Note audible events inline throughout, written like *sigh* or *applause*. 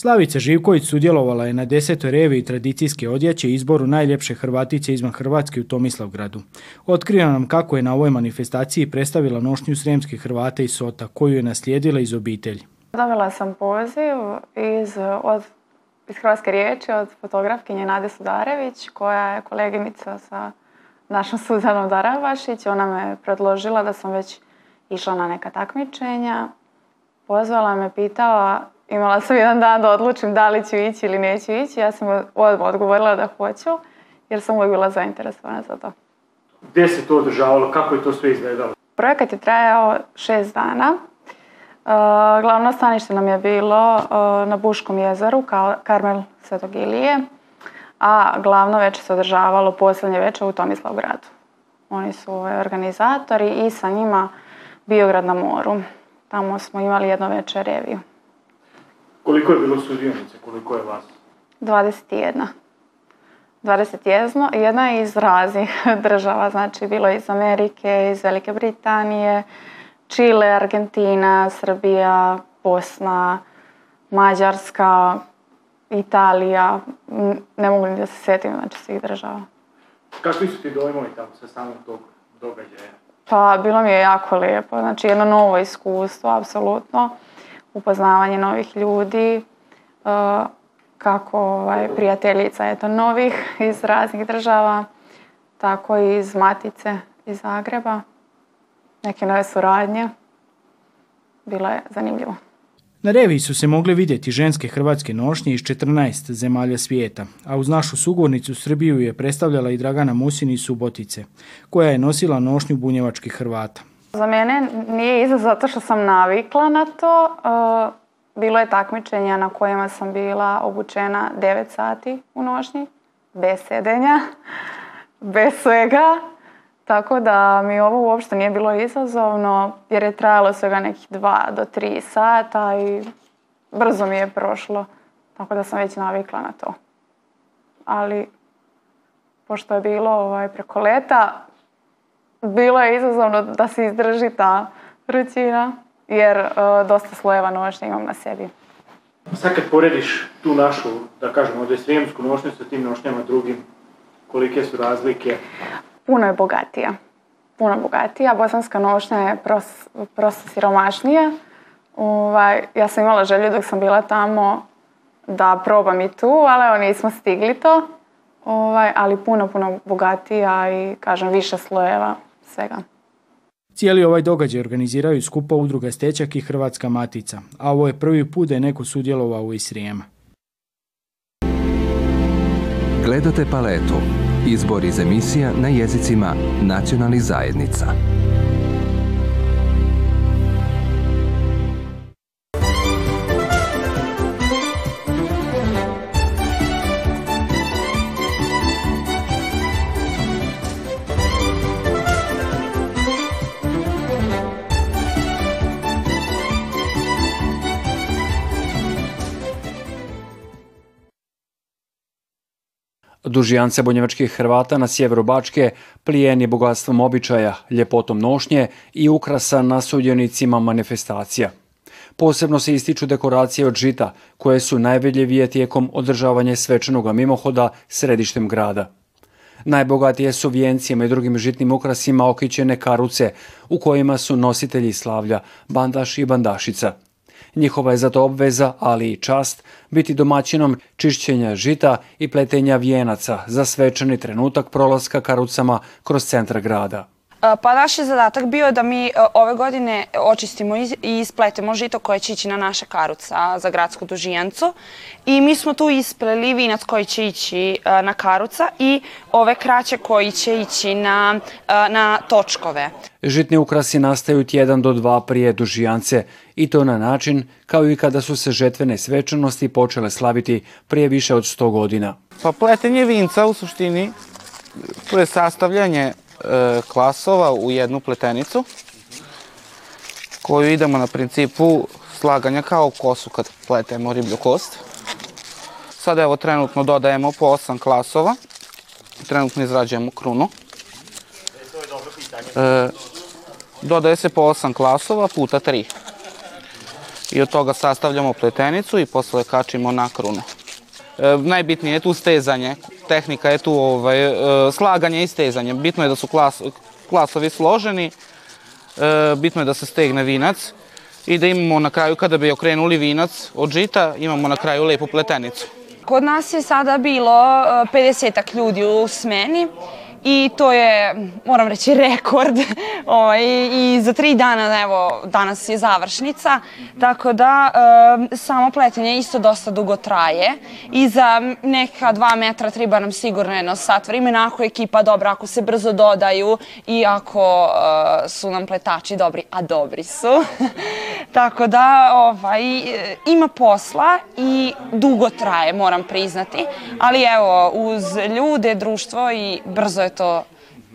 Slavica Živković sudjelovala je na desetoj reviji tradicijske odjeće izboru najljepše Hrvatice izvan Hrvatske u Tomislavgradu. Otkrio nam kako je na ovoj manifestaciji predstavila nošnju sremske hrvate i Sota, koju je naslijedila iz obitelji. Dobila sam poziv iz, od, iz Hrvatske riječi od fotografkinje Nade Sudarević, koja je koleginica sa našom Suzanom Daravašić. Ona me predložila da sam već išla na neka takmičenja. Pozvala me, pitala imala sam jedan dan da odlučim da li ću ići ili neću ići. Ja sam odmah odgovorila da hoću, jer sam uvijek bila zainteresovana za to. Gdje se to održavalo? Kako je to sve izgledalo? Projekat je trajao šest dana. E, glavno stanište nam je bilo e, na Buškom jezeru, Karmel Svetog Ilije, a glavno veče se održavalo posljednje večer u Tomislavgradu. Oni su ovaj organizatori i sa njima Biograd na moru. Tamo smo imali jedno večer reviju. Koliko je bilo sudionice, koliko je vas? 21. 21. Jedna je iz raznih *laughs* država, znači bilo je iz Amerike, iz Velike Britanije, Čile, Argentina, Srbija, Bosna, Mađarska, Italija, ne mogu ni da se sjetim znači svih država. Kakvi su ti dojmovi tamo sa samog tog događaja? Pa bilo mi je jako lijepo, znači jedno novo iskustvo, apsolutno upoznavanje novih ljudi, e, kako ovaj, prijateljica eto, novih iz raznih država, tako i iz Matice iz Zagreba, neke nove suradnje. Bilo je zanimljivo. Na reviji su se mogle vidjeti ženske hrvatske nošnje iz 14 zemalja svijeta, a uz našu sugornicu, Srbiju je predstavljala i Dragana Musin iz Subotice, koja je nosila nošnju bunjevačkih Hrvata. Za mene nije izazov zato što sam navikla na to. E, bilo je takmičenja na kojima sam bila obučena 9 sati u nošnji, bez sedenja, *laughs* bez svega. Tako da mi ovo uopšte nije bilo izazovno jer je trajalo svega nekih dva do tri sata i brzo mi je prošlo. Tako da sam već navikla na to. Ali, pošto je bilo ovaj, preko leta, bilo je izazovno da se izdrži ta rutina, jer e, dosta slojeva nošnje imam na sebi. Sad kad porediš tu našu, da kažemo, da nošnju sa tim nošnjama drugim, kolike su razlike? Puno je bogatija. Puno bogatija. Bosanska nošnja je prosto siromašnija. Ovaj, ja sam imala želju dok sam bila tamo da probam i tu, ali evo nismo stigli to. Ovaj, ali puno, puno bogatija i kažem više slojeva svega. Cijeli ovaj događaj organiziraju skupa udruga Stečak i Hrvatska Matica, a ovo je prvi put da je neko sudjelovao u srijema Gledate paletu. Izbor iz emisija na jezicima nacionalnih zajednica. Dužijance bunjevačkih Hrvata na sjeveru Bačke plijen bogatstvom običaja, ljepotom nošnje i ukrasa na sudionicima manifestacija. Posebno se ističu dekoracije od žita, koje su najvidljivije tijekom održavanja svečanog mimohoda središtem grada. Najbogatije su vijencijama i drugim žitnim ukrasima okićene karuce, u kojima su nositelji slavlja, bandaš i bandašica – Njihova je zato obveza, ali i čast, biti domaćinom čišćenja žita i pletenja vijenaca za svečani trenutak prolaska karucama kroz centar grada. Pa naš je zadatak bio da mi e, ove godine očistimo i ispletemo žito koje će ići na naša karuca za gradsku dužijancu. I mi smo tu ispleli vinac koji će ići e, na karuca i ove kraće koji će ići na, e, na točkove. Žitni ukrasi nastaju tjedan do dva prije dužijance i to na način kao i kada su se žetvene svečanosti počele slaviti prije više od sto godina. Pa pletenje vinca u suštini to je sastavljanje E, klasova u jednu pletenicu koju idemo na principu slaganja kao kosu kad pletemo riblju kost. Sada evo trenutno dodajemo po 8 klasova. Trenutno izrađujemo krunu. E, dodaje se po 8 klasova puta 3. I od toga sastavljamo pletenicu i posle kačimo na krunu e, najbitnije je tu stezanje tehnika je tu ovaj, e, slaganje i stezanje. Bitno je da su klasovi složeni, e, bitno je da se stegne vinac i da imamo na kraju, kada bi okrenuli vinac od žita, imamo na kraju lepu pletenicu. Kod nas je sada bilo 50 e, ljudi u smeni i to je, moram reći, *laughs* rekord. i, za tri dana, evo, danas je završnica, tako da samo pletenje isto dosta dugo traje i za neka dva metra treba nam sigurno jedno sat vremena ako je ekipa dobra, ako se brzo dodaju i ako e, su nam pletači dobri, a dobri su. *laughs* Tako da ovaj, ima posla i dugo traje, moram priznati. Ali evo, uz ljude, društvo i brzo je to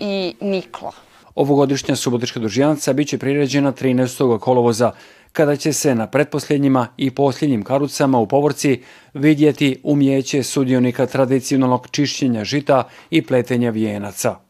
i niklo. Ovogodišnja Subotička družijanca bit će priređena 13. kolovoza, kada će se na pretposljednjima i posljednjim karucama u povorci vidjeti umjeće sudionika tradicionalnog čišćenja žita i pletenja vijenaca.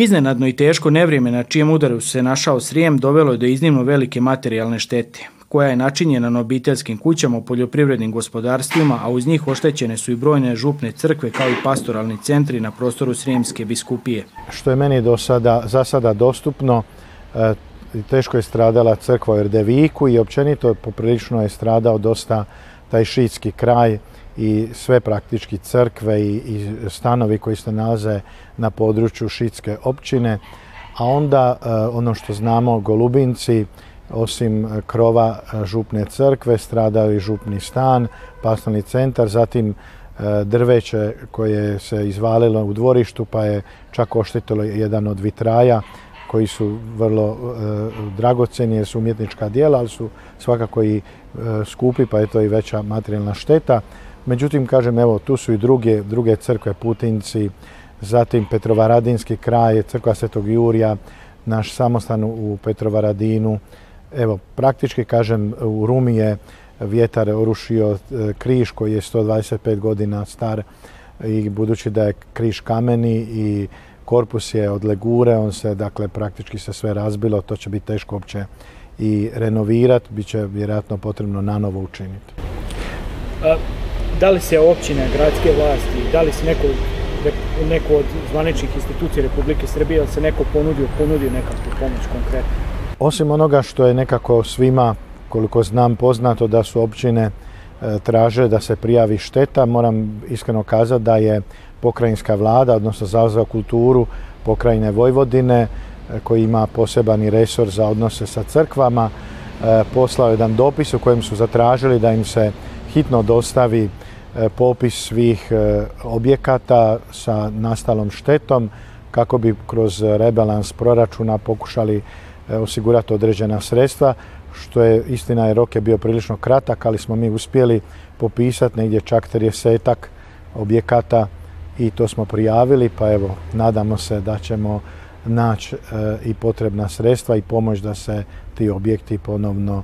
Iznenadno i teško nevrijeme na čijem udaru se našao Srijem dovelo je do iznimno velike materijalne štete koja je načinjena na obiteljskim kućama, u poljoprivrednim gospodarstvima, a uz njih oštećene su i brojne župne crkve kao i pastoralni centri na prostoru Srijemske biskupije. Što je meni do sada, za sada dostupno, e, teško je stradala crkva u Erdeviku i općenito poprilično je stradao dosta taj šitski kraj, i sve praktički crkve i, stanovi koji se nalaze na području Šitske općine. A onda eh, ono što znamo, Golubinci, osim krova eh, župne crkve, stradao i župni stan, pastalni centar, zatim eh, drveće koje se izvalilo u dvorištu pa je čak oštetilo jedan od vitraja koji su vrlo dragoceni jer su umjetnička dijela, ali su svakako i skupi pa je to i veća materijalna šteta. Međutim, kažem, evo, tu su i druge, druge crkve, Putinci, zatim Petrovaradinski kraj, crkva Svetog Jurija, naš samostan u Petrovaradinu. Evo, praktički, kažem, u Rumi je vjetar orušio e, križ koji je 125 godina star i budući da je križ kameni i korpus je od legure, on se, dakle, praktički se sve razbilo, to će biti teško uopće i renovirati, bit će vjerojatno potrebno novo učiniti da li se općine, gradske vlasti, da li se neko, od zvaničnih institucija Republike Srbije, da se neko ponudio, ponudio nekakvu pomoć konkretno? Osim onoga što je nekako svima, koliko znam, poznato da su općine e, traže da se prijavi šteta, moram iskreno kazati da je pokrajinska vlada, odnosno Zavod za kulturu pokrajine Vojvodine, e, koji ima poseban resor za odnose sa crkvama, e, poslao jedan dopis u kojem su zatražili da im se hitno dostavi E, popis svih e, objekata sa nastalom štetom kako bi kroz rebalans proračuna pokušali e, osigurati određena sredstva što je istina je rok je bio prilično kratak ali smo mi uspjeli popisati negdje čak 30 objekata i to smo prijavili pa evo nadamo se da ćemo naći i potrebna sredstva i pomoć da se ti objekti ponovno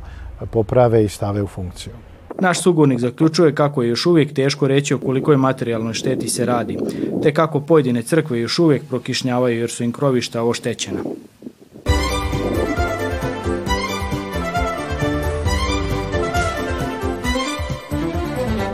poprave i stave u funkciju. Naš sugovornik zaključuje kako je još uvijek teško reći o kolikoj materijalnoj šteti se radi, te kako pojedine crkve još uvijek prokišnjavaju jer su im krovišta oštećena.